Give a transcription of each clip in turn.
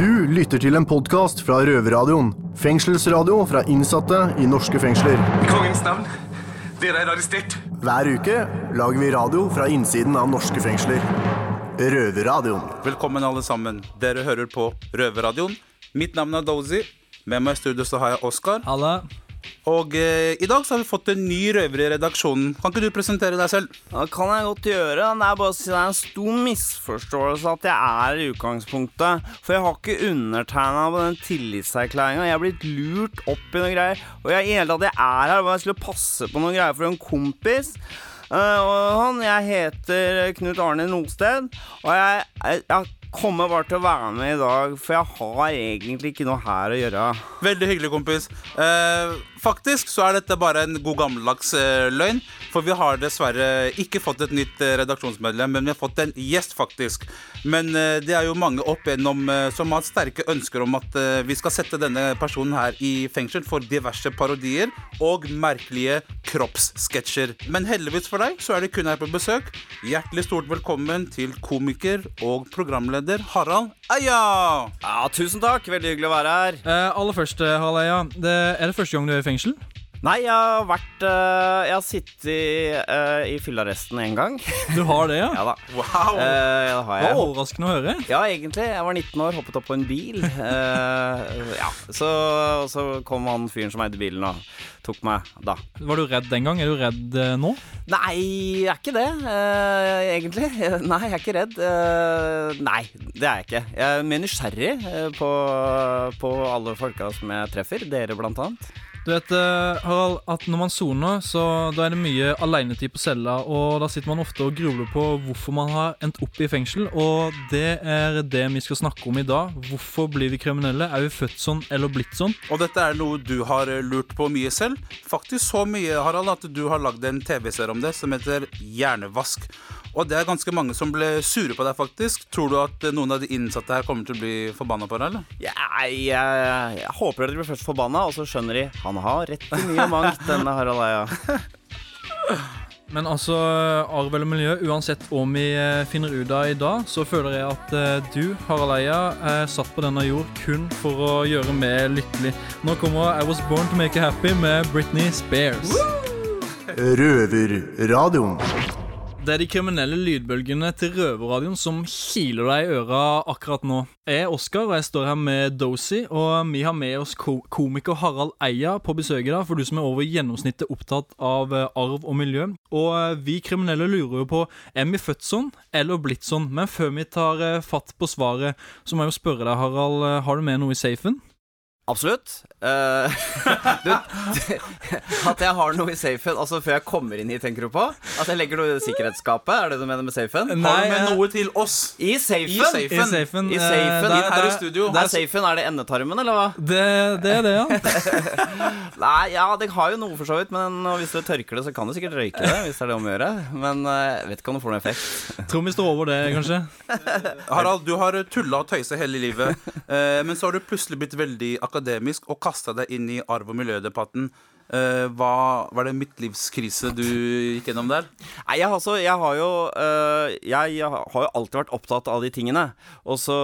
Du lytter til en podkast fra Røverradioen. Fengselsradio fra innsatte i norske fengsler. I kongens navn, dere er arrestert. Hver uke lager vi radio fra innsiden av norske fengsler. Røverradioen. Velkommen alle sammen. Dere hører på Røverradioen. Mitt navn er Dozy. Med meg i studio så har jeg Oskar. Halla. Og eh, i dag så har vi fått en ny røver i redaksjonen. Kan ikke du presentere deg selv? Ja, Det kan jeg godt gjøre. Det er bare å si det er en stor misforståelse at jeg er i utgangspunktet. For jeg har ikke undertegna på den tillitserklæringa. Jeg er blitt lurt opp i noe greier. Og jeg, i hele tatt, jeg er her bare jeg skulle passe på noe greier for en kompis. Uh, og han, Jeg heter Knut Arne Nosted, og jeg, jeg, jeg kommer bare til å være med i dag, for jeg har egentlig ikke noe her å gjøre. Veldig hyggelig, kompis. Eh, faktisk så er dette bare en god gammeldags eh, løgn. For vi har dessverre ikke fått et nytt eh, redaksjonsmedlem, men vi har fått en gjest, faktisk. Men eh, det er jo mange opp igjennom eh, som har sterke ønsker om at vi skal sette denne personen her i fengsel for diverse parodier og merkelige kroppssketsjer. Men heldigvis for deg så er det kun her på besøk. Hjertelig stort velkommen til komiker og programleder Harald Eia. Ja, Tusen takk. Veldig hyggelig å være her. Eh, aller først, Haleia. Det, er det første gang du er i fengsel? Nei, jeg har vært uh, Jeg har sittet uh, i fyllearresten én gang. Du har det, ja? ja da. Wow. Eh, det har Det jeg. var overraskende å høre. Ja, egentlig. Jeg var 19 år, hoppet opp på en bil. Eh, ja, så, så kom han fyren som eide bilen og tok meg da. Var du redd den gang? Er du redd nå? Nei, jeg er ikke det, eh, egentlig. Nei, jeg er ikke redd. Eh, nei, det er jeg ikke. Jeg er mer nysgjerrig på, på alle folka som jeg treffer. Dere, blant annet. Du vet, eh, Harald, at når man soner, så da er det mye alenetid på cella, og da sitter man ofte og grubler på hvorfor man har endt opp i fengsel, og det er det vi skal snakke om i dag. Hvorfor blir vi kriminelle? Er vi født sånn eller blitt sånn? Og dette er noe du har eh, lurt på mye selv. Faktisk så mye, Harald, at du har lagd en TV-serie om det som heter Hjernevask. Og det er ganske mange som ble sure på deg, faktisk. Tror du at eh, noen av de innsatte her kommer til å bli forbanna på deg, eller? Jeg, jeg, jeg håper dere blir først forbanna, og så skjønner de han har rett i mye mangt, denne Harald Eia. Men altså, arv eller miljø, uansett om vi eh, finner ut av i dag, så føler jeg at eh, du, Harald Eia, er satt på denne jord kun for å gjøre meg lykkelig. Nå kommer I Was Born To Make You Happy med Britney Spears. Røverradioen. Det er de kriminelle lydbølgene til røverradioen som kiler deg i øra akkurat nå. Jeg er Oskar, og jeg står her med Dozy, og vi har med oss komiker Harald Eia på besøk i dag, for du som er over gjennomsnittet opptatt av eh, arv og miljø. Og eh, vi kriminelle lurer jo på er vi født sånn eller blitt sånn. Men før vi tar eh, fatt på svaret, så må jeg jo spørre deg, Harald, har du med noe i safen? Absolutt. Uh, du, at jeg har noe i safen Altså før jeg kommer inn hit, tenker du på? At jeg legger noe i sikkerhetsskapet? Er det det du mener med safen? Har du med eh, noe til oss? I safen? I safen. I safen. I eh, safen, der- her i studio. der- Er safen er det endetarmen, eller hva? Det, det er det, ja. Nei, ja, det har jo noe for så vidt, men hvis du tørker det, så kan du sikkert røyke det. Hvis det er det om å gjøre. Men jeg jeg vet ikke om det får noen effekt. Tror vi står over det, kanskje. Harald, du har tulla og tøysa hele livet, uh, men så har du plutselig blitt veldig akademisk og kasta deg inn i arv- og miljødebatten. Eh, hva var det midtlivskrise du gikk gjennom der? Nei, jeg, altså, jeg har jo jeg, jeg har jo alltid vært opptatt av de tingene. Og så,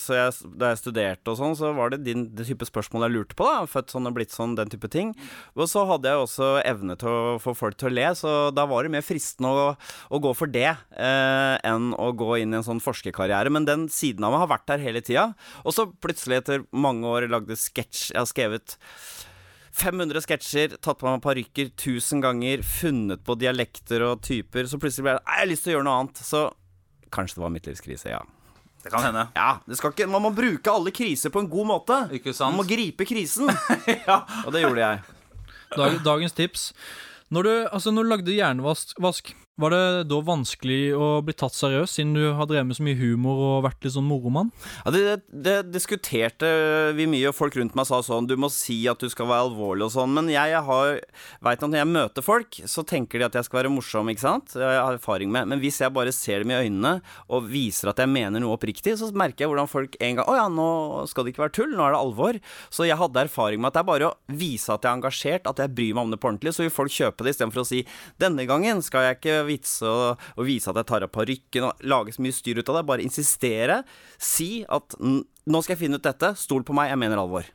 så jeg, da jeg studerte og sånn, så var det din det type spørsmål jeg lurte på. da Født sånn og blitt sånn, den type ting. Og så hadde jeg også evne til å få folk til å le, så da var det mer fristende å, å gå for det eh, enn å gå inn i en sånn forskerkarriere. Men den siden av meg har vært der hele tida. Og så plutselig, etter mange år, lagde sketsj Jeg har skrevet 500 sketsjer, tatt på meg parykker 1000 ganger, funnet på dialekter og typer. Så plutselig ble det Nei, jeg har lyst til å gjøre noe annet. Så kanskje det var midtlivskrise, ja. Det kan hende. Ja, det skal ikke, Man må bruke alle kriser på en god måte. Ikke sant? Man må gripe krisen. Og det gjorde jeg. Dag, dagens tips. Når du, altså, når du lagde hjernevask, vask, var det da vanskelig å bli tatt seriøst, siden du har drevet med så mye humor og vært litt sånn moromann? Ja, det, det diskuterte vi mye, og folk rundt meg sa sånn Du må si at du skal være alvorlig og sånn. Men jeg, har vet at når jeg møter folk, så tenker de at jeg skal være morsom, ikke sant? Jeg har erfaring med Men hvis jeg bare ser dem i øynene og viser at jeg mener noe oppriktig, så merker jeg hvordan folk en gang Å ja, nå skal det ikke være tull, nå er det alvor. Så jeg hadde erfaring med at det er bare å vise at jeg er engasjert, at jeg bryr meg om det på ordentlig, så vil folk kjøpe det istedenfor å si Denne gangen skal jeg ikke vitse og, og vise at jeg tar av parykken og lage så mye styr ut av det. Bare insistere. Si at nå skal jeg finne ut dette. Stol på meg, jeg mener alvor.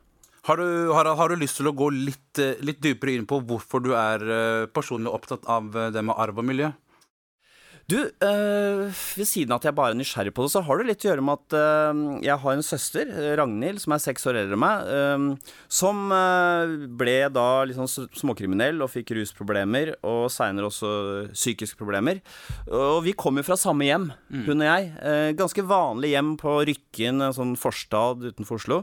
Har du, har, har du lyst til å gå litt, eh, litt dypere inn på hvorfor du er eh, personlig opptatt av eh, det med arv og miljø? Du, øh, ved siden av at jeg bare er nysgjerrig på det, så har det litt å gjøre med at øh, jeg har en søster, Ragnhild, som er seks år eldre enn meg, øh, som ble da sånn småkriminell og fikk rusproblemer, og seinere også psykiske problemer. Og vi kom jo fra samme hjem, hun og jeg. Ganske vanlig hjem på Rykken, en sånn forstad utenfor Oslo.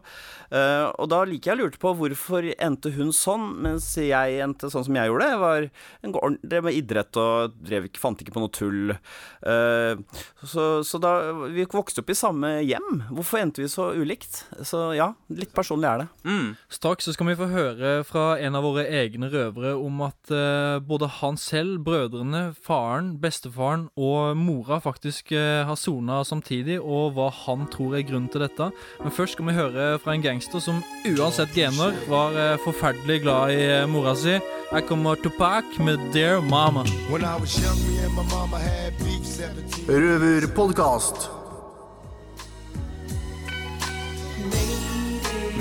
Og da liker jeg lurte på hvorfor endte hun sånn, mens jeg endte sånn som jeg gjorde. Jeg var en drev med idrett og drev fant ikke på noe tull. Eh, så, så da Vi vokste opp i samme hjem. Hvorfor endte vi så ulikt? Så ja, litt personlig er det. Mm. Straks så skal vi få høre fra en av våre egne røvere om at eh, både han selv, brødrene, faren, bestefaren og mora faktisk eh, har sona samtidig, og hva han tror er grunnen til dette. Men først skal vi høre fra en gangster som uansett gener var forferdelig glad i mora si. Her kommer Tupac med Dear Mama. When I was young, me and my mama had beef 17. Røverpodkast.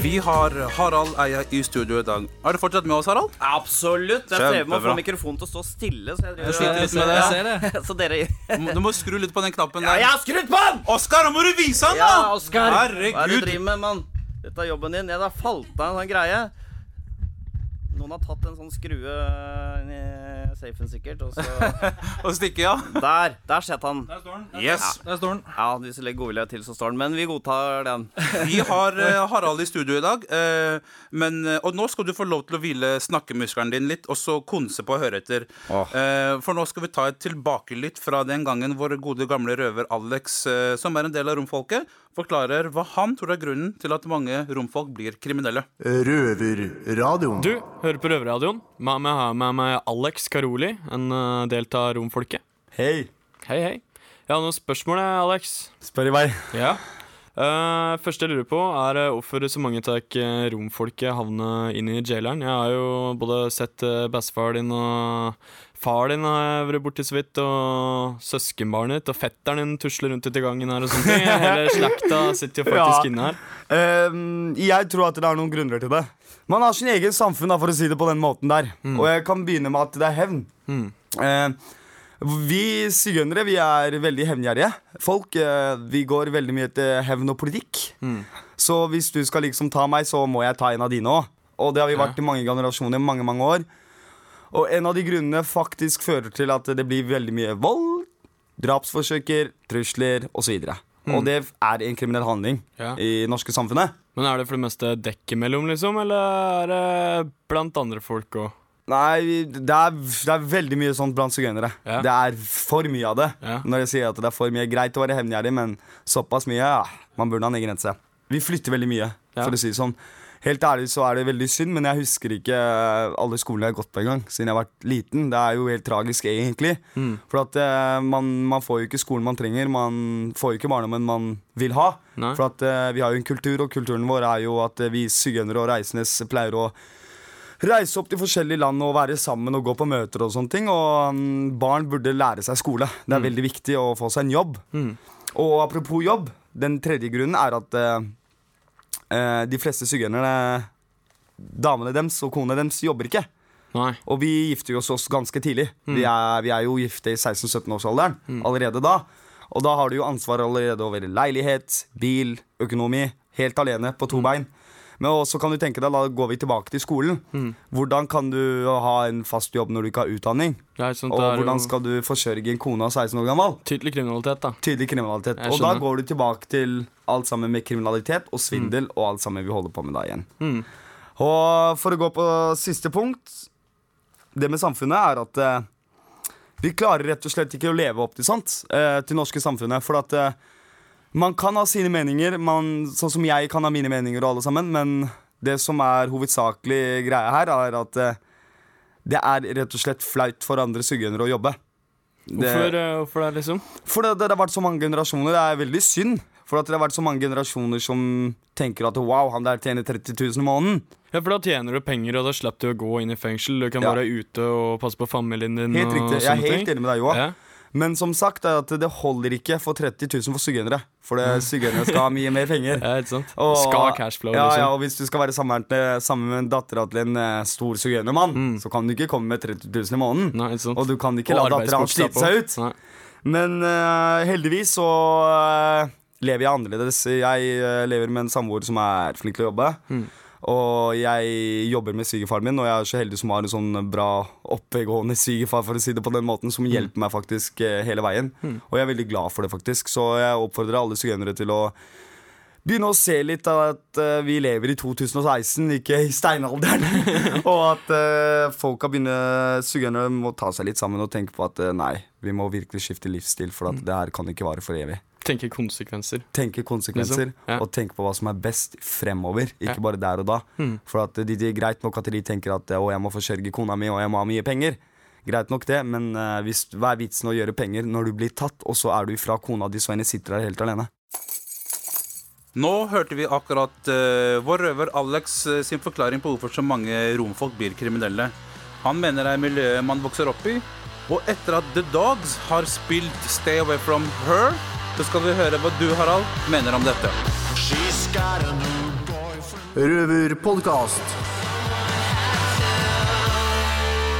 Vi har Harald Eia i studio i dag. Er du fortsatt med oss, Harald? Absolutt. Jeg strever med å få mikrofonen til å stå stille. Så, jeg sliter litt med det, Jeg ja. ser det. så dere Du må- skru litt på den knappen der. Ja, jeg har skrudd på den! Oskar, nå må du vise han, da! Ja, Oskar! Hva er det du driver med, mann? Dette er jobben din. Ja, det har falt av en sånn greie. Noen har tatt en sånn skrue inn and sikkert, og så Og stikke, ja. Der! Der setter han. Yes. Der står den. Ja, hvis du legger godvilje til, så står den. Men vi godtar den. Vi har eh, Harald i studio i dag. eh, men, eh, og nå skal du få lov til å hvile snakkemuskelen din litt, og så konse på å høre etter. Åh. Eh, for nå skal vi ta et tilbakelytt fra den gangen vår gode gamle røver Alex, eh, som er en del av romfolket, forklarer hva han tror er grunnen til at mange romfolk blir kriminelle. Røverradioen. Du hører på Røverradioen. Med meg har jeg med meg Alex Karoli, en uh, del av romfolket. Hei, Hei, hei. Jeg har noen spørsmål, Alex. spør i vei. Ja. Uh, første jeg lurer på, er hvorfor så mange tar romfolket havner inn i jaileren. Jeg har jo både sett uh, din og far din har vært borti så vidt, og søskenbarnet ditt og fetteren din tusler rundt ute i gangen her og sånne ting. Hele slekta sitter jo faktisk Ja. inne her. Ehm, jeg tror at det er noen grunner til det. Man har sin egen samfunn, da, for å si det på den måten der. Og jeg kan begynne med at det er hevn. Mm. Uh, vi sigøynere vi er veldig hevngjerrige folk. eh, vi går veldig mye til hevn og politikk. Mm. Så hvis du skal liksom ta meg, så må jeg ta en av dine òg. Og det har vi vært i mange generasjoner, mange, mange år. Og en av de grunnene faktisk fører til at det blir veldig mye vold, drapsforsøker, trusler osv. Og det er en kriminell handling Ja. i norske samfunnet. Men er det for det meste dekk imellom, liksom, eller er det blant andre folk òg? Nei, det er, det er veldig mye sånt blant sigøynere. Ja. Det er for mye av det. Ja. Når jeg sier at det er for mye Greit å være hevngjerrig, men såpass mye ja, Man burde ha en egen grense. Vi flytter veldig mye, for å si det sånn. Helt ærlig så er det veldig synd, men jeg husker ikke alle skolene jeg har gått på engang. Siden jeg har vært liten. Det er jo helt tragisk, egentlig. Mm. For at uh, man, man får jo ikke skolen man trenger. Man får jo ikke barndommen man vil ha. Nei. For at uh, vi har jo en kultur, og kulturen vår er jo at uh, vi sigøynere og reisendes pleier å reise opp til forskjellige land og være sammen og gå på møter og sånne ting. Og um, barn burde lære seg skole. Det er veldig viktig å få seg en jobb. Mm. Og apropos jobb, den tredje grunnen er at eh, eh, de fleste sigøynerne, damene deres og konene deres, jobber ikke. Nei. Og vi gifter oss oss ganske tidlig. Vi, er, vi er jo gifte i 16-17-årsalderen allerede da. Og da har du jo ansvar allerede over leilighet, bil, økonomi. Helt alene på to bein. Men også kan du tenke deg, da går vi tilbake til skolen. Hvordan kan du ha en fast jobb når du ikke har utdanning? Og hvordan skal du forsørge en kone av 16 år gammel? tydelig kriminalitet, da. Tydelig kriminalitet. Og da går du tilbake til alt sammen med kriminalitet og svindel og alt sammen vi holder på med da igjen. Mm. Og for å gå på siste punkt Det med samfunnet er at eh, vi klarer rett og slett ikke å leve opp til sånt eh, til norske samfunnet. For at eh, man kan ha sine meninger, man, sånn som jeg kan ha mine meninger og alle sammen, men det som er hovedsakelig greia her, er at eh, det er rett og slett flaut for andre sigøynere å jobbe. Det- Hvorfor, eh, hvorfor det, liksom? for det, det har vært så mange generasjoner. Det er veldig synd. For at det har vært så mange generasjoner som tenker at wow, han der tjener 30 000 i måneden. Ja, for da tjener du penger, og da slipper du å gå inn i fengsel. Du kan Ja. være ute og passe på familien din. Helt riktig. Jeg er helt ting. enig med deg, Joa. Ja. Men som sagt, er at det holder ikke for 30 000 for sugenere. For sugenere skal ha mye mer penger. Ja, ikke sant? Og- Skal cashflow, ja, liksom. ja, og hvis du skal være sammen med, dattera til en eh, stor sigøynermann, Mm. så kan du ikke komme med 30 000 i måneden. Nei, ikke sant? Og du kan ikke la Og dattera hans slite seg ut. Nei. Men uh, heldigvis så eh, lever jeg annerledes. Jeg eh, lever med en samboer som er flink til å jobbe. Mm. Og jeg jobber med svigerfaren min, og jeg er så heldig som har en sånn bra oppegående svigerfar, for å si det på den måten, som hjelper meg faktisk eh, hele veien. Og jeg er veldig glad for det, faktisk. Så jeg oppfordrer alle sigøynere til å begynne å se litt av at eh, vi lever i 2016, ikke i steinalderen. og at uh, folka begynner Sigøynere må ta seg litt sammen og tenke på at nei, vi må virkelig skifte livsstil, for at det her kan ikke vare for evig. Tenke konsekvenser. Tenke konsekvenser Liksom, ja. og tenke på hva som er best fremover, ikke Ja. bare der og da. Mm. For at de, de, greit nok at de tenker at å, jeg må forsørge kona mi, og jeg må ha mye penger. Greit nok det, men uh, hvis, hva er vitsen å gjøre penger når du blir tatt, og så er du fra kona di, så henne sitter der helt alene? Nå hørte vi akkurat uh, vår røver Alex uh, sin forklaring på hvorfor så mange romfolk blir kriminelle. Han mener det er miljøet man vokser opp i. Og etter at The Dogs har spilt Stay Away From Her, så skal vi høre hva du, Harald, mener om dette. Røverpodkast.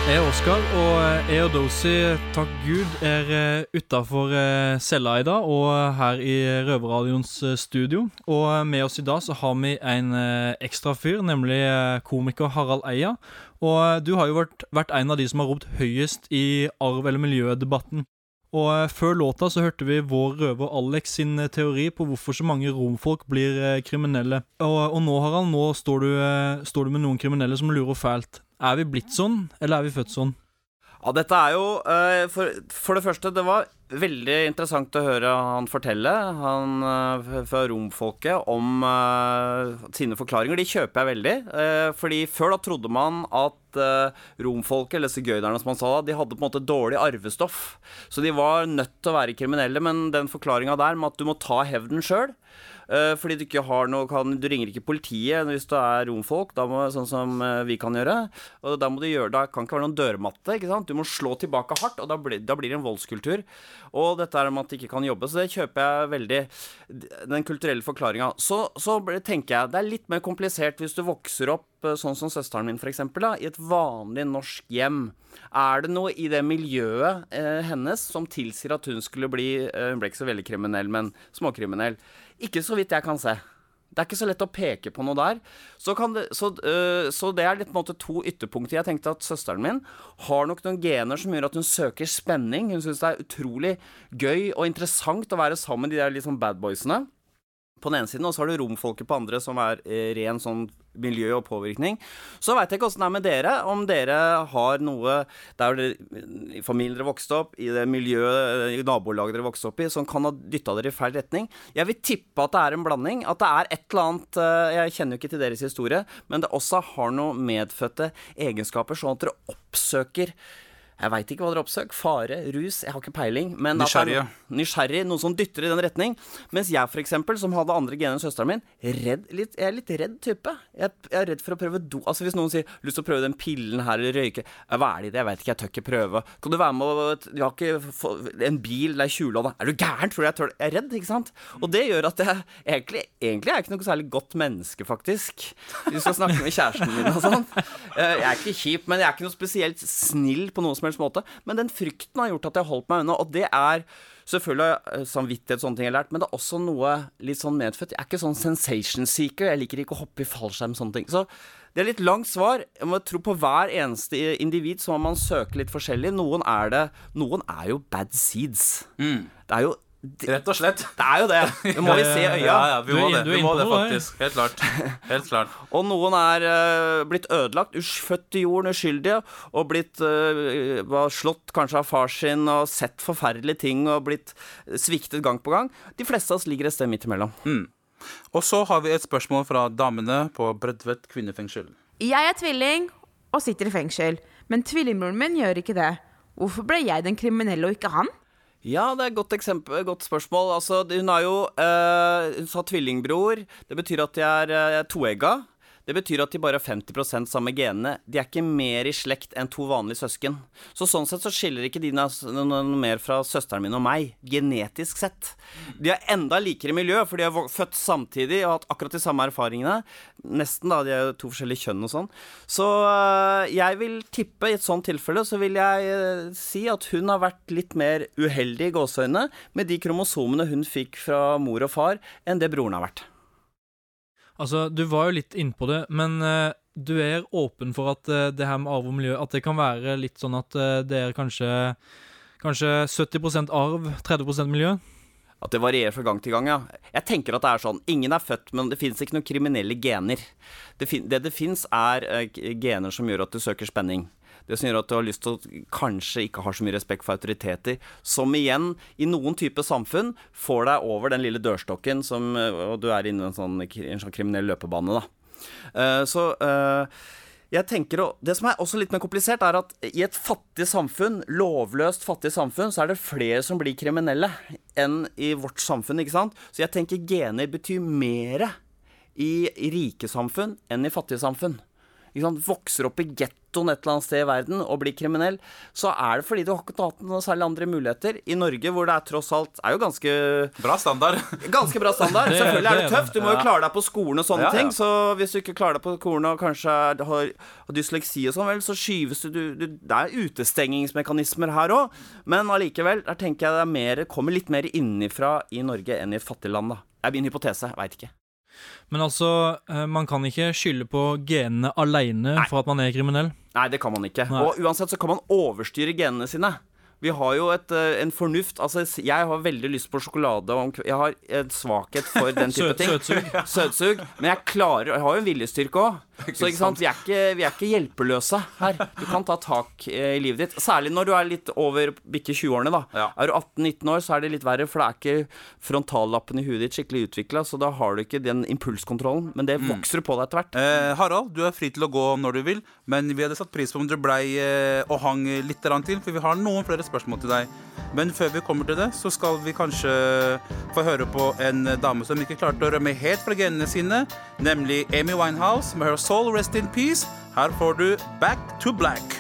Jeg er Oskar, og eh, jeg og Dosi, takk Gud, er utafor cella i dag og her i Røverradioens eh, studio. Og eh, med oss i dag så har vi en eh, ekstra fyr, nemlig eh, komiker Harald Eia. Og eh, du har jo vært, vært en av de som har ropt høyest i arv- eller miljødebatten. Og eh, før låta så hørte vi vår røver Alex sin eh, teori på hvorfor så mange romfolk blir eh, kriminelle. Og, og nå, Harald, nå står du, står du med noen kriminelle som lurer fælt. Er vi blitt sånn, eller er vi født sånn? Ja, dette er jo for, for det første, det var veldig interessant å høre han fortelle, han eh, fra romfolket, om uh, sine forklaringer. De kjøper jeg veldig. Uh, fordi før da trodde man at uh, romfolket, eller sigøynerne som han sa de hadde på en måte dårlig arvestoff. Så de var nødt til å være kriminelle, men den forklaringa der med at du må ta hevden sjøl fordi du ikke har noe kan, Du ringer ikke politiet hvis du er romfolk, da må, sånn som eh, vi kan gjøre. Og da må du gjøre Det kan ikke være noen dørmatte. ikke sant? Du må slå tilbake hardt, og da blir, da blir det en voldskultur. Og dette er om at de ikke kan jobbe, så det kjøper jeg veldig. Den kulturelle forklaringa. Så, så tenker jeg det er litt mer komplisert hvis du vokser opp eh, sånn som søsteren min, eksempel, i et vanlig norsk hjem. Er det noe i det miljøet eh, hennes som tilsier at hun skulle bli eh, Hun ble ikke så veldig kriminell, men småkriminell. Ikke så vidt jeg kan se. Det er ikke så lett å peke på noe der. Så, det, så, øh, så det er litt måte to ytterpunkter. Jeg tenkte at søsteren min har nok noen gener som gjør at hun søker spenning. Hun syns det er utrolig gøy og interessant å være sammen med de der liksom badboysene. På den ene siden, og så har du romfolket på andre, som er eh, ren sånn miljø og påvirkning. Så veit jeg ikke åssen det er med dere, om dere har noe der dere, familien dere vokste opp, i det miljøet, i nabolaget dere vokste opp i, som kan ha dytta dere i feil retning. Jeg vil tippe at det er en blanding. At det er et eller annet eh, Jeg kjenner jo ikke til deres historie, men det også har noen medfødte egenskaper, sånn at dere oppsøker jeg veit ikke hva dere oppsøker. Fare, rus, jeg har ikke peiling. Men er Nysgjerrig, noe som dytter i den retning. Mens jeg, for eksempel, som hadde andre gener enn søsteren min, redd, litt, jeg er litt redd type. Jeg, jeg er redd for å prøve do... Altså Hvis noen sier 'lyst til å prøve den pillen her, eller røyke' Hva er det i det? Jeg veit ikke, jeg tør ikke prøve. Kan du være med og Vi har ikke en bil, det er tjuvlån Er du gæren? Tror du jeg tør Jeg er redd, ikke sant? Og det gjør at jeg egentlig, egentlig er jeg ikke noe særlig godt menneske, faktisk. Du skal snakke med kjæresten min og sånn. Eh, Jeg er ikke kjip, men jeg er ikke noe spesielt snill på noe som helst måte. Men den frykten har gjort at jeg har holdt meg unna, og det er Selvfølgelig eh, samvittighet sånne ting jeg har lært, men det er også noe litt sånn medfødt. Jeg er ikke sånn sensation seeker. Jeg liker ikke å hoppe i fallskjerm sånne ting. Så det er litt langt svar. Jeg må tro på hver eneste individ, så må man søke litt forskjellig. Noen er det Noen er jo bad seeds. Det er jo Rett og slett. det er jo det. Det må vi se øya. Ja, ja, vi må du, det. du er Vi må det faktisk. Helt klart. Helt klart. Og noen er uh, blitt ødelagt, født i jorden uskyldige, og blitt uh, slått kanskje av far sin og sett forferdelige ting og blitt sviktet gang på gang. De fleste av oss ligger et sted midt imellom. Og så har vi et spørsmål fra damene på Bredtvet kvinnefengsel. Jeg er tvilling og sitter i fengsel, men tvillingbroren min gjør ikke det. Hvorfor ble jeg den kriminelle og ikke han? Ja, det er et godt, godt spørsmål. Altså, hun har jo eh, Hun sa tvillingbror. Det betyr at de er eh, toegga. Det betyr at de bare har 50% samme genene. De er ikke mer i slekt enn to vanlige søsken. Så sånn sett så skiller ikke de noe, mer fra søsteren min og meg, genetisk sett. De er enda likere miljø, for de er født samtidig og har hatt akkurat de samme erfaringene. Nesten, da. De er to forskjellige kjønn og sånn. Så øh, jeg vil tippe, i et sånt tilfelle, så vil jeg øh, si at hun har vært litt mer uheldig i gåseøynene med de kromosomene hun fikk fra mor og far, enn det broren har vært. Altså, du var jo litt innpå det, men uh, du er åpen for at uh, det her med arv og miljø At det kan være litt sånn at uh, det er kanskje Kanskje 70% arv, 30% miljø? At det varierer fra gang til gang, ja. Jeg tenker at det er sånn. Ingen er født, men det fins ikke noen kriminelle gener. Det, det det fins, er gener som gjør at du søker spenning. Det som gjør at du har lyst til å kanskje ikke har så mye respekt for autoriteter. Som igjen, i noen type samfunn, får deg over den lille dørstokken som eh, Og du er inne i en sånn, en sånn kriminell løpebane, da. Eh, så eh, jeg tenker, Det som er også litt mer komplisert, er at i et fattig samfunn, lovløst fattig samfunn, så er det flere som blir kriminelle enn i vårt samfunn. ikke sant? Så jeg tenker gener betyr mere i rike samfunn enn i fattige samfunn. Ikke sant? Vokser opp i gettoen et eller annet sted i verden og blir kriminell, så er det fordi du har ikke hatt noen særlig andre muligheter. I Norge, hvor det er tross alt er jo ganske Bra standard. Ganske bra standard. Selvfølgelig er det tøft. Du må jo klare deg på skolen og sånne Ja, ja. ting. Så hvis du ikke klarer deg på skolen og kanskje har, dysleksi og sånn, vel, så skyves du, du, du Det er utestengingsmekanismer her òg, men allikevel, der tenker jeg det er mer, kommer litt mer innifra i Norge enn i fattige fattig land, da. Det er min hypotese. Veit ikke. Men altså, eh, man kan ikke skylde på genene alene for at man er kriminell. Nei, det kan man ikke. Nei. Og uansett så kan man overstyre genene sine. Vi har jo et, eh, en fornuft Altså, jeg har veldig lyst på sjokolade. Jeg har en svakhet for den type ting. søtsug. Søtsug. Men jeg klarer Jeg har jo en viljestyrke òg. Så ikke sant? Vi, er ikke, vi er ikke hjelpeløse her. Du kan ta tak eh, i livet ditt. Særlig når du er litt over bikke 20-årene. da Ja. Er du 18-19 år, så er det litt verre, for det er ikke frontallappen i huet ditt skikkelig utvikla, så da har du ikke den impulskontrollen. Men det vokser på deg etter hvert. Eh, Harald, du er fri til å gå når du vil, men vi hadde satt pris på om du blei eh, og hang litt til, for vi har noen flere spørsmål til deg. Men før vi kommer til det, så skal vi kanskje få høre på en dame som ikke klarte å rømme helt fra genene sine, nemlig Amy Winehouse med Her Soul Rest in Peace. Her får du Back to Black.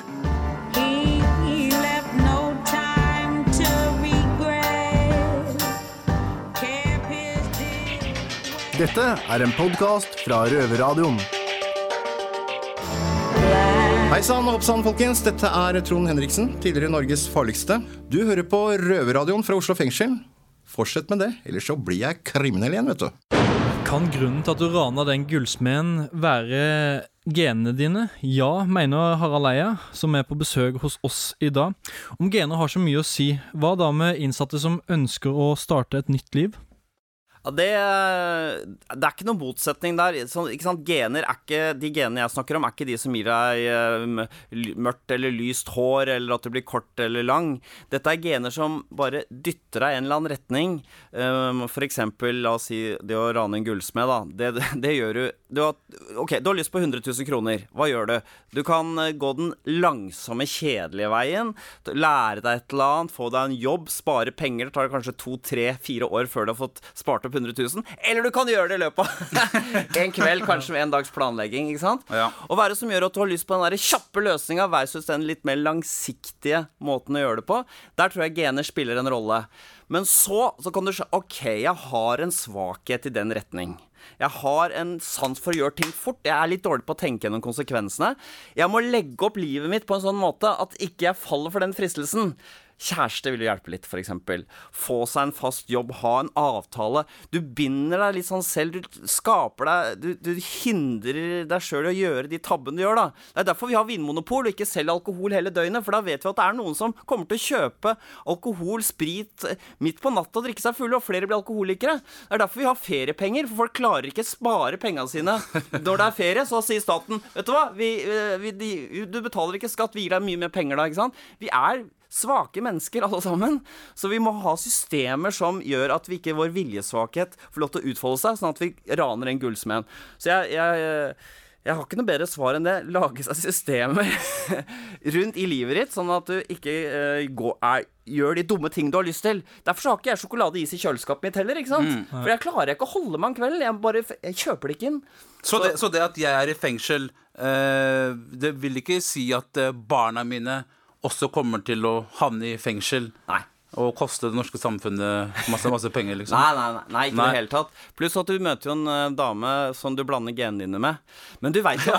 He left no time to regret. Kept his dick Dette er en podkast fra Røverradioen. Hei sann og hopp sann, folkens. Dette er Trond Henriksen, tidligere Norges farligste. Du hører på Røverradioen fra Oslo fengsel. Fortsett med det, ellers så blir jeg kriminell igjen, vet du. Kan grunnen til at du rana den gullsmeden være genene dine? Ja, mener Harald Eia, som er på besøk hos oss i dag. Om gener har så mye å si, hva da med innsatte som ønsker å starte et nytt liv? Det, det er ikke noen motsetning der. Så, sant? Gener er ikke, de genene jeg snakker om, er ikke de som gir deg eh, mørkt eller lyst hår, eller at du blir kort eller lang. Dette er gener som bare dytter deg i en eller annen retning. Um, for eksempel, la oss si det å rane en gullsmed, da. Det, det, det gjør du du har, Ok, du har lyst på 100 000 kroner. Hva gjør du? Du kan eh, gå den langsomme, kjedelige veien. Lære deg et eller annet, få deg en jobb, spare penger. Det tar kanskje to, tre, fire år før du har fått spart opp 100 000. Eller du kan gjøre det i løpet av en kveld, kanskje med en dags planlegging. ikke sant? Ja. Og hva er det som gjør at du har lyst på den der kjappe løsninga versus den litt mer langsiktige måten å gjøre det på? Der tror jeg gener spiller en rolle. Men så, så kan du se OK, jeg har en svakhet i den retning. Jeg har en sans for å gjøre ting fort. Jeg er litt dårlig på å tenke gjennom konsekvensene. Jeg må legge opp livet mitt på en sånn måte at ikke jeg faller for den fristelsen. Kjæreste vil jo hjelpe litt, f.eks. Få seg en fast jobb, ha en avtale. Du binder deg litt sånn selv. Du skaper deg Du, du hindrer deg sjøl i å gjøre de tabbene du gjør, da. Det er derfor vi har vinmonopol og ikke selger alkohol hele døgnet. For da vet vi at det er noen som kommer til å kjøpe alkohol, sprit, eh, midt på natta og drikke seg fulle, og flere blir alkoholikere. Det er derfor vi har feriepenger, for folk klarer ikke spare pengene sine når det er ferie. Så sier staten Vet du hva, vi, eh, vi, de, du betaler ikke skatt, vi gir deg mye mer penger da, ikke sant. Vi er svake mennesker alle sammen. Så vi må ha systemer som gjør at vi ikke vår viljesvakhet får lov til å utfolde seg, sånn at vi raner en gullsmed. Så jeg, jeg, Jeg har ikke noe bedre svar enn det. Lage seg systemer rundt i livet ditt, sånn at du ikke uh, går, er, gjør de dumme ting du har lyst til. Derfor har ikke jeg sjokoladeis i kjøleskapet mitt heller. ikke sant? Mm. For jeg klarer ikke å holde meg en kveld. Jeg, bare, jeg kjøper det ikke inn. Så det, så det at jeg er i fengsel, uh, det vil ikke si at eh, barna mine også kommer til å havne i fengsel Nei. og koste det norske samfunnet masse, masse penger, liksom? Nei, nei, nei, nei ikke i det hele tatt. Pluss at du møter jo en uh, dame som du blander genene dine med. Men du veit jo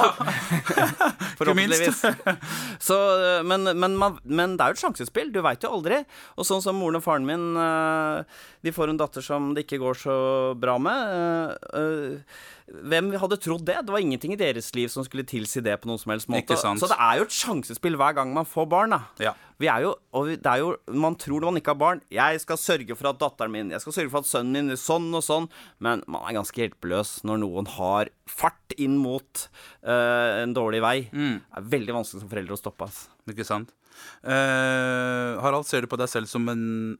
Forhåpentligvis. Så, eh, men, men, man, men det er jo et sjansespill. Du veit jo aldri. Og sånn som moren og faren min uh, De får en datter som det ikke går så bra med. Uh, hvem hadde trodd det? Det var ingenting i deres liv som skulle tilsi det på noen som helst måte. Så det er jo et sjansespill hver gang man får barn. da Ja. vi er jo, og det er jo, Man tror når man ikke har barn Jeg skal sørge for at datteren min Jeg skal sørge for at sønnen min er sånn og sånn Men man er ganske hjelpeløs når noen har fart inn mot uh, en dårlig vei. Det er veldig vanskelig som foreldre å stoppe. Altså. Ikke sant? Uh, Harald, ser du på deg selv som en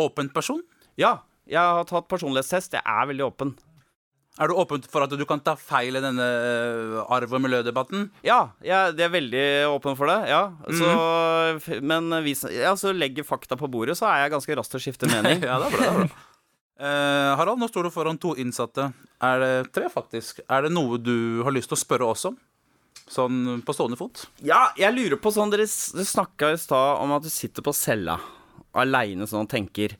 åpen person? Ja, jeg har tatt personlighetstest. Jeg er veldig åpen. Er du åpen for at du kan ta feil i denne eh, arv- og miljødebatten? Ja, jeg ja, er veldig åpen for det. Ja, så, f- Men hvis ja, så legger fakta på bordet, så er jeg ganske rask til å skifte mening. ja, det er bra. Det er bra. Uh, Harald, nå står du foran to innsatte. Er det tre, faktisk? Er det noe du har lyst til å spørre oss om? Sånn på stående fot? Ja, jeg lurer på sånn dere snakka i stad om at du sitter på cella aleine sånn og tenker.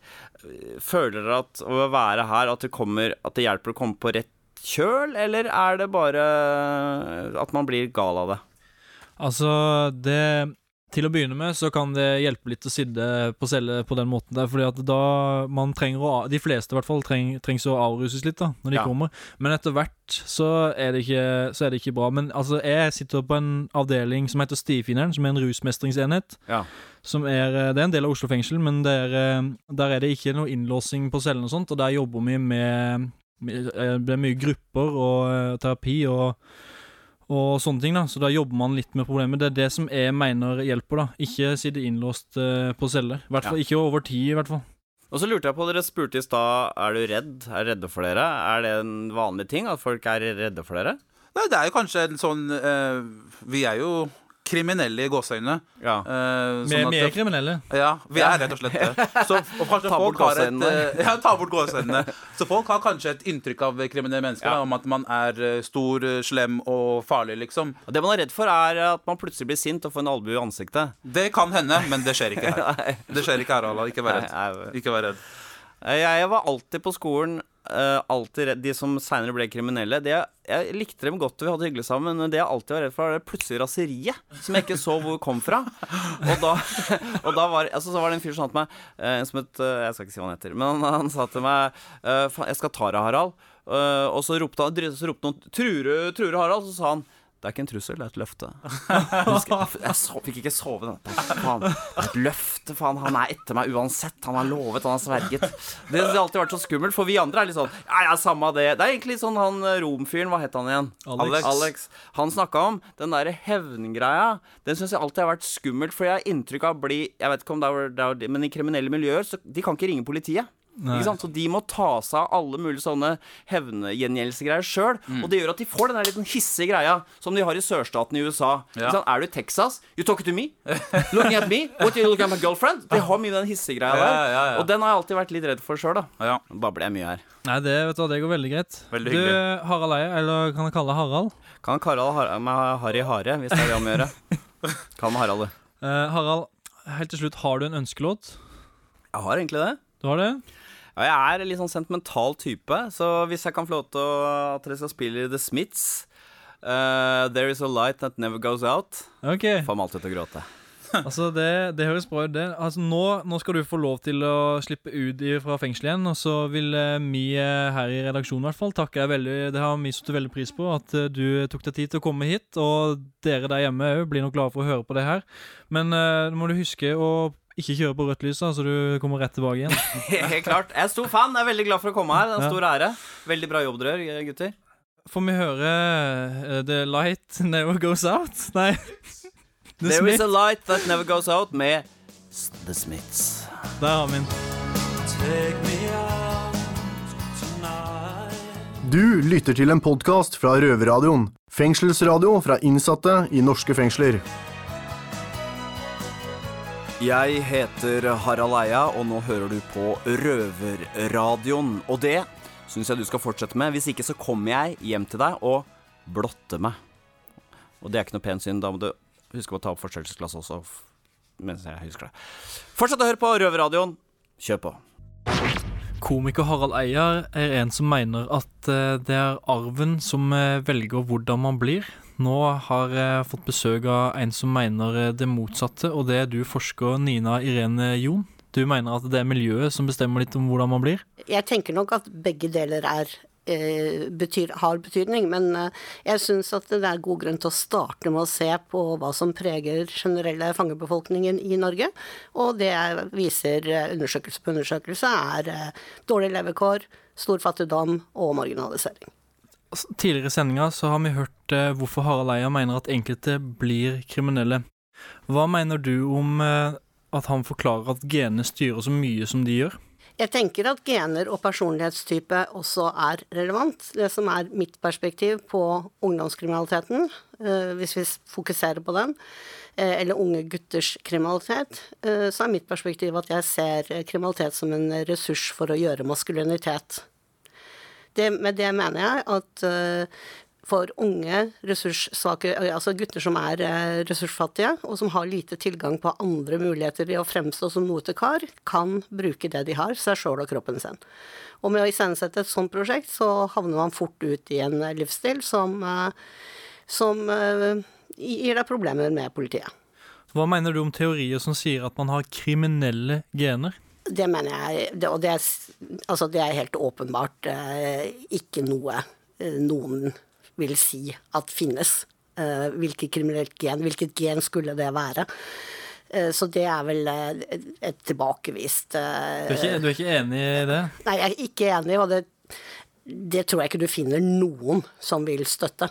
Føler dere at å være her at det, kommer, at det hjelper å komme på rett kjøl, eller er det bare at man blir gal av det? Altså, det Til å begynne med så kan det hjelpe litt å sidde på celle på den måten der, fordi at da man trenger å De fleste i hvert fall treng, trengs å avruses litt da, når de Ja. kommer. Men etter hvert så er, det ikke, så er det ikke bra. Men altså, jeg sitter på en avdeling som heter Stifineren, som er en rusmestringsenhet. Ja. Som er, eh, det er en del av Oslo fengsel, men er, eh, der er det ikke noe innlåsing på cellene og sånt, og der jobber vi med, eh, Det er mye grupper og terapi og og sånne ting da, så da jobber man litt med problemet. Det er det som jeg mener hjelper, da. Ikke sitte innlåst uh, på celler. I hvert fall ikke over tid, i hvert fall. Og så lurte jeg på, dere spurte i stad er du redd, er redde for dere. Er det en vanlig ting at folk er redde for dere? Nei, det er jo kanskje en sånn uh, Vi er jo kriminelle i gåseøynene. Ja. Uh, Vi, sånn mer vi er kriminelle. Ja, vi er rett og slett det. Så, og Ta folk bort har et, gåseøynene. ja, ta bort gåseøynene. Så folk har kanskje et inntrykk av kriminelle mennesker, Ja. om at man er eh, stor, eh, slem og farlig, liksom. Og Det man er redd for, er at man plutselig blir sint og får en albue i ansiktet. Det kan hende, men det skjer ikke her. Det skjer ikke her, Allah. Ikke vær redd. Ikke vær redd. Jeg var alltid på skolen eh, alltid redd, De som seinere ble kriminelle det, Jeg likte dem godt, og vi hadde hyggelig sammen, men det jeg alltid var redd for, var det plutselig raseriet. Som jeg ikke så hvor kom fra. Og da, og da var, altså, så var det en fyr som sa til meg uh, som het, uh, Jeg skal ikke si hva han heter, men han, han sa til meg eh, Jeg skal ta deg, Harald. Eh, og så ropte, han, så ropte noen du, du, Harald? Så sa han det er ikke en trussel, det er et løfte. Jeg, husker, jeg så, fikk ikke sove denne Faen. Et løfte, faen. Han er etter meg uansett. Han har lovet, han har sverget. Det har alltid vært så skummelt, for vi andre er litt sånn Ja, ja, samme det. Det er egentlig sånn han eh, romfyren, hva het han igjen? Alex. Alex. Han snakka om den derre hevngreia. Den syns jeg alltid har vært skummelt, for jeg har inntrykk av å bli Jeg vet ikke om det er, det er Men i kriminelle miljøer, så de kan ikke ringe politiet. Ikke sant? Så de må ta seg av alle mulige sånne hevngjengjeldelsegreier sjøl. Og det gjør at de får den der liten hissige greia som de har i sørstaten i USA. Ja. Ikke sant? Er du i Texas? You talking to me? Looking at me? What you looking at my girlfriend? De har mye den hissige greia Ja, der. ja, ja. Og den har jeg alltid vært litt redd for sjøl, da. Ja. Babler jeg mye her. Nei, det, vet du, det går veldig greit. Veldig du. Harald Eie, eller kan jeg kalle deg Harald? Kan Karald ha meg Harry Hare, hvis det er det han må gjøre. Kall meg Harald, du. Uh, Harald, helt til slutt, har du en ønskelåt? Jeg har egentlig det. Du har det? Ja, jeg er en litt sånn sentimental type, så hvis jeg kan få lov til at dere skal spille The Smiths uh, There is a light that never goes out, Ok. får meg alltid til å gråte. Altså, det, det høres bra ut, det. Altså, nå, nå skal du få lov til å slippe ut fra fengselet igjen, og så vil eh, vi eh, her i redaksjonen i hvert fall takke deg veldig. Det har vi satt veldig pris på, at du tok deg tid til å komme hit. Og dere der hjemme òg blir nok glade for å høre på det her. Men uh, nå må du huske å ikke kjøre på rødt lys, da, så du kommer rett tilbake igjen. Helt klart. Jeg er stor fan. Jeg er veldig glad for å komme her. Det er en Ja. stor ære. Veldig bra jobb dere gjør, gutter. Får vi høre uh, The Light Never Goes Out? Nei. The There is a light that never goes out med The Smiths. Der har vi den. Du lytter til en podkast fra Røverradioen. Fengselsradio fra innsatte i norske fengsler. Jeg heter Harald Eia, og nå hører du på Røverradioen. Og det syns jeg du skal fortsette med. Hvis ikke så kommer jeg hjem til deg og blotter meg. Og det er ikke noe pent syn. Da må du huske på å ta opp forstørrelsesglasset også. Mens jeg husker det. Fortsett å høre på Røverradioen. Kjør på. Komiker Harald Eia er en som mener at eh, det er arven som eh, velger hvordan man blir. Nå har jeg fått besøk av en som mener eh, det motsatte, og det er du forsker Nina Irene Jon. Du mener at det er miljøet som bestemmer litt om hvordan man blir? Jeg tenker nok at begge deler er, eh, betyr, har betydning, men eh, jeg syns at det er god grunn til å starte med å se på hva som preger generelle fangebefolkningen i Norge. Og det viser eh, undersøkelse på undersøkelse er eh, dårlige levekår, stor fattigdom og marginalisering. Tidligere i sendinga så har vi hørt eh, hvorfor Harald Eia mener at enkelte blir kriminelle. Hva mener du om eh, at han forklarer at genene styrer så mye som de gjør? Jeg tenker at gener og personlighetstype også er relevant. Det som er mitt perspektiv på ungdomskriminaliteten, eh, hvis vi fokuserer på den, eh, eller unge gutters kriminalitet, eh, så er mitt perspektiv at jeg ser eh, kriminalitet som en ressurs for å gjøre maskulinitet. Det, med det mener jeg at eh, for unge ressurssvake, altså gutter som er eh, ressursfattige, og som har lite tilgang på andre muligheter i å fremstå som noe til kar, kan bruke det de har, seg sjøl og kroppen sin. Og med å iscenesette et sånt prosjekt, så havner man fort ut i en livsstil som, eh, som gir deg problemer med politiet. Hva mener du om teorier som sier at man har kriminelle gener? Det mener jeg, det, og det er, altså det er helt åpenbart eh, ikke noe eh, noen vil si at finnes. Eh, hvilket kriminelt gen, hvilket gen skulle det være? Så det er vel et tilbakevist Du er ikke, du er ikke enig i det? Nei, jeg er ikke enig, og det, det tror jeg ikke du finner noen som vil støtte.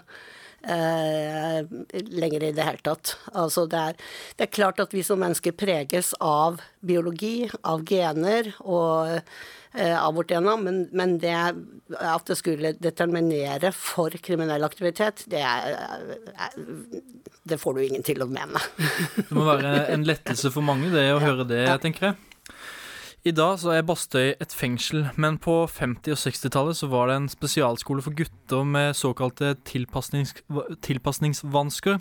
Eh, lenger i det hele tatt. Altså det er, det er klart at vi som mennesker preges av biologi, av gener og eh, av vårt DNA, men, men det at det skulle determinere for kriminell aktivitet, det, er, er, det får du ingen til å mene. Det må være en lettelse for mange, det å høre det, tenker jeg. I dag så er Bastøy et fengsel, men på 50- og 60-tallet så var det en spesialskole for gutter med såkalte tilpasnings, tilpasningsvansker.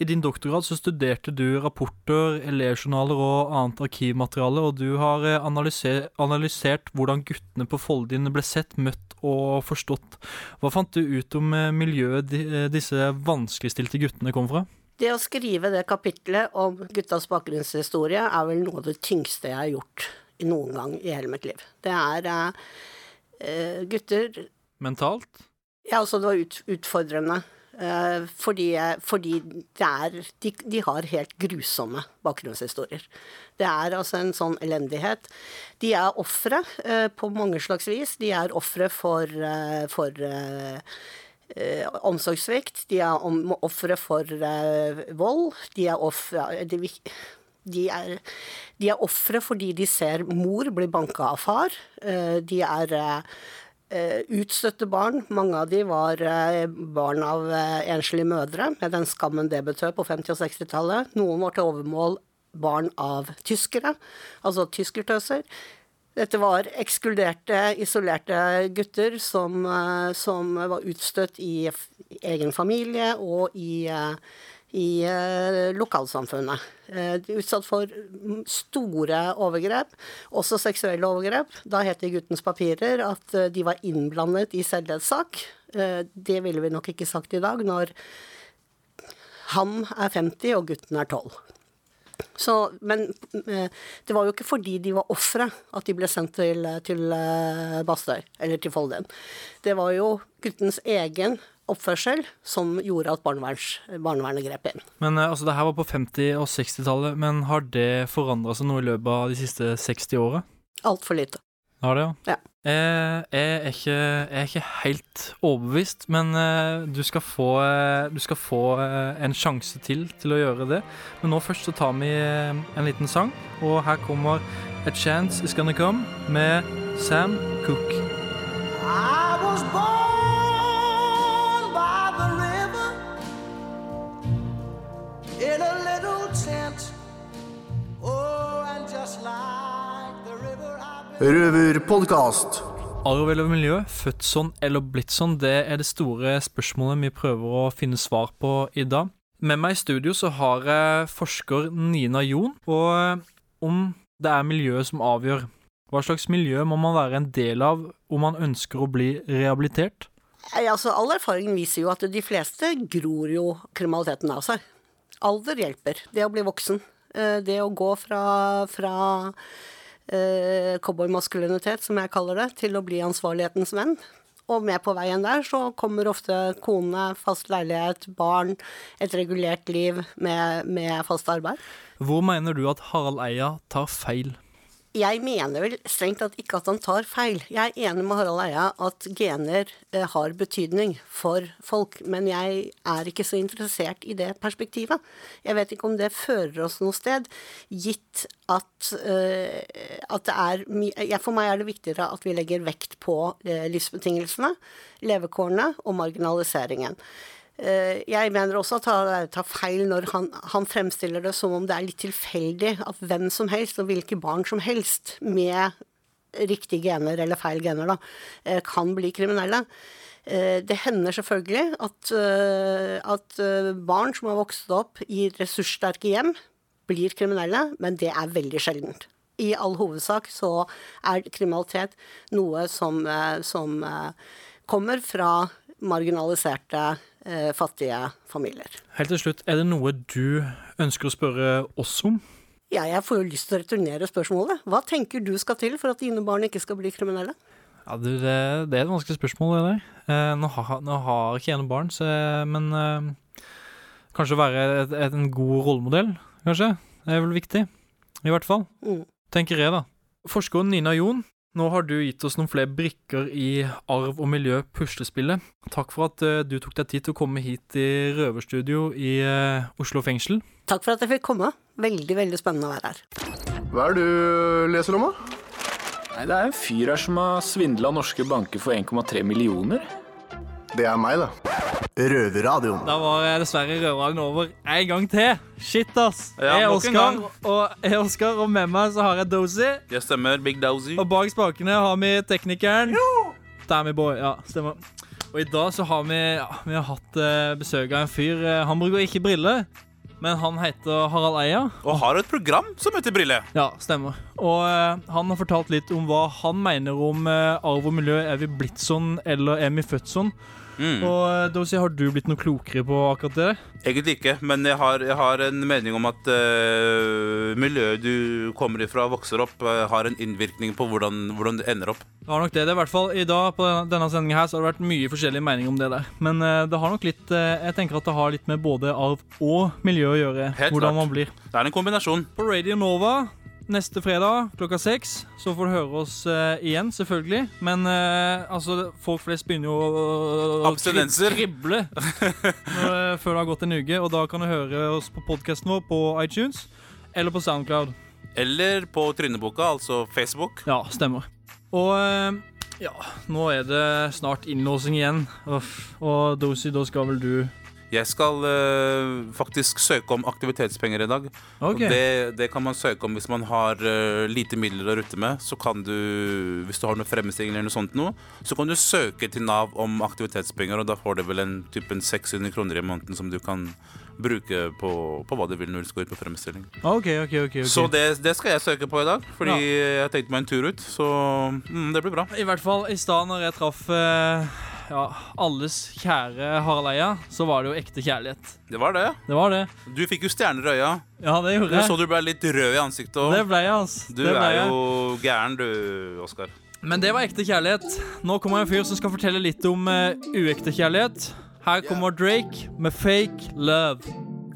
I din doktorgrad så studerte du rapporter, elevjournaler og annet arkivmateriale, og du har eh, analyser, analysert hvordan guttene på Foldin ble sett, møtt og forstått. Hva fant du ut om eh, miljøet eh, disse vanskeligstilte guttene kom fra? Det å skrive det kapitlet om guttas bakgrunnshistorie er vel noe av det tyngste jeg har gjort noen gang i hele mitt liv. Det er eh, gutter Mentalt? Ja, altså det var ut, utfordrende. Uh, fordi, fordi er de, de har helt grusomme bakgrunnshistorier. Det er altså en sånn elendighet. De er ofre uh, på mange slags vis. De er ofre for, uh, for omsorgssvikt. De er om, ofre for vold. De er ofre de, er, de er ofre fordi de ser mor bli banka av far. Eh, De er eh, utstøtte barn. Mange av de var eh, barn av enslige mødre, med den skammen det betød på 50- og 60-tallet. Noen var til overmål barn av tyskere, altså tyskertøser. Dette var ekskluderte, isolerte gutter som, som var utstøtt i egen familie og i, i eh, lokalsamfunnet. Eh, utsatt for store overgrep, også seksuelle overgrep. Da het det i guttens papirer at eh, de var innblandet i selvdelssak. Eh, det ville vi nok ikke sagt i dag, når han er 50 og gutten er 12. Så, men eh, det var jo ikke fordi de var ofre at de ble sendt til, til eh, Bastøy, eller til Folden. Det var jo guttens egen oppførsel som gjorde at barnevernet grep inn. Men eh, altså, det her var på 50- og 60-tallet, men har det forandra seg noe i løpet av de siste 60 åra? Altfor lite. Har det, ja? Ja. Jeg, jeg, er ikke, jeg er ikke helt overbevist, men eh, du skal få, eh, du skal få eh, en sjanse til til å gjøre det. Men nå først så tar vi eh, en liten sang, og her kommer A Chance Is Gonna Come med Sam Cooke. I was born Røverpodkast. Arv eller miljø, født sånn eller blitt sånn, det er det store spørsmålet vi prøver å finne svar på i dag. Med meg i studio så har jeg forsker Nina Jon, og om det er miljøet som avgjør. Hva slags miljø må man være en del av om man ønsker å bli rehabilitert? Altså, all erfaring viser jo at de fleste gror jo kriminaliteten av seg. Alder hjelper. Det å bli voksen. Eh, Det å gå fra, fra eh, cowboymaskulinitet, som jeg kaller det, til å bli ansvarlighetens venn. Og med på veien der så kommer ofte kone, fast leilighet, barn, et regulert liv med, med fast arbeid. Hvor mener du at Harald Eia tar feil? Jeg mener vel strengt tatt ikke at han tar feil. Jeg er enig med Harald Eia at gener eh, har betydning for folk, men jeg er ikke så interessert i det perspektivet. Jeg vet ikke om det fører oss noe sted, gitt at, eh, at det er mye For meg er det viktigere at vi legger vekt på eh, livsbetingelsene, levekårene og marginaliseringen. Eh, Jeg mener også at han tar feil når han, han fremstiller det som om det er litt tilfeldig at hvem som helst, og hvilke barn som helst, med riktige gener, eller feil gener, da, eh, kan bli kriminelle. Eh, Det hender selvfølgelig at, eh, at eh, barn som har vokst opp i ressurssterke hjem, blir kriminelle, men det er veldig sjeldent. I all hovedsak så er kriminalitet noe som, eh, som eh, kommer fra marginaliserte, eh, fattige familier. Helt til slutt, er det noe du ønsker å spørre oss om? Ja, jeg får jo lyst til å returnere spørsmålet. Hva tenker du skal til for at dine barn ikke skal bli kriminelle? Ja, du, det, det er et vanskelig spørsmål, det der. Eh, nå, har, nå har ikke jeg noen barn, så, men eh, kanskje være et, et, en god rollemodell, kanskje. Det er vel viktig. I hvert fall. Mm. Tenker jeg, da. Forskeren Nina Jon, nå har du gitt oss noen flere brikker i arv og miljø puslespillet. Takk for at eh, du tok deg tid til å komme hit i røverstudio i eh, Oslo fengsel. Takk for at jeg fikk komme. Veldig, veldig spennende å være her. Hva er det du leser om, da? Nei, Det er en fyr her som har svindla norske banker for 1,3 millioner. Det er meg, da. Røverradioen. Da var dessverre Røverradioen over en gang til. Shit, ass. Ja, jeg er Oskar, og, jeg er og med meg så har jeg Dozy. Jeg stemmer. Big Dozy. Og bak spakene har vi teknikeren. Dammy Boy. Ja, stemmer. Og i dag så har vi, ja, vi har hatt uh, besøk av en fyr. Uh, han bruker ikke briller, men han heter Harald Eia. Og har et program som heter Brille. Ja, stemmer. Og uh, han har fortalt litt om hva han mener om arv og miljø. Er vi blitt sånn, eller er vi født sånn? Mm. Og vil Dozy, har du blitt noe klokere på akkurat det? Egentlig ikke, men jeg har, jeg har en mening om at uh, miljøet du kommer ifra, vokser opp, uh, har en innvirkning på hvordan, hvordan du ender opp. Det har nok det. det i hvert fall I dag på denne- sendinga her så har det vært mye forskjellige meninger om det der. Men uh, det har nok litt eh, Jeg tenker at det har litt med både arv og miljø å gjøre. Helt hvordan klart. man blir. Det er en kombinasjon. På Radio Nova neste fredag klokka seks så får du høre oss uh, igjen, selvfølgelig. Men uh, altså, folk flest begynner jo å Abstinenser. krible eh, før det har gått en uke. Og da kan du høre oss på podkasten vår på iTunes eller på Soundcloud. Eller på Tryneboka, altså Facebook. Ja, stemmer. Og ja, nå er det snart innlåsing igjen. Uff. Og Dosi, da skal vel du Jeg skal uh, faktisk søke om aktivitetspenger i dag. Okay. Det, det kan man søke om hvis man har uh, lite midler å rutte med. Så kan du, hvis du har noe fremstilling eller noe sånt noe, så kan du søke til Nav om aktivitetspenger, og da får du vel en typen 600 kroner i måneden som du kan bruke på, på hva du vil når du skal ut på fremstilling. Okay, okay, ok, ok. Så det, det skal jeg søke på i dag, fordi jeg tenkte meg en tur ut. Så mm, det blir bra. I hvert fall i stad når jeg traff eh, ja, alles kjære Harald Eia, så var det jo ekte kjærlighet. Det var det. Det var det. Du fikk jo stjerner i øya. Ja, det gjorde Jeg Du så du ble litt rød i ansiktet òg. Det ble jeg, altså. Du Det ble er jeg. jo gæren, du, Oskar. Men det var ekte kjærlighet. Nå kommer en fyr som skal fortelle litt om uh, uekte kjærlighet. Her kommer Drake med Fake Love.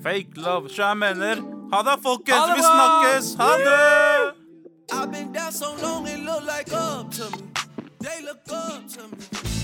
Fake love. Så jeg mener ha det, folkens. Ha det Vi snakkes. Ha det! I've been down so long it look like up to me. They look up to me.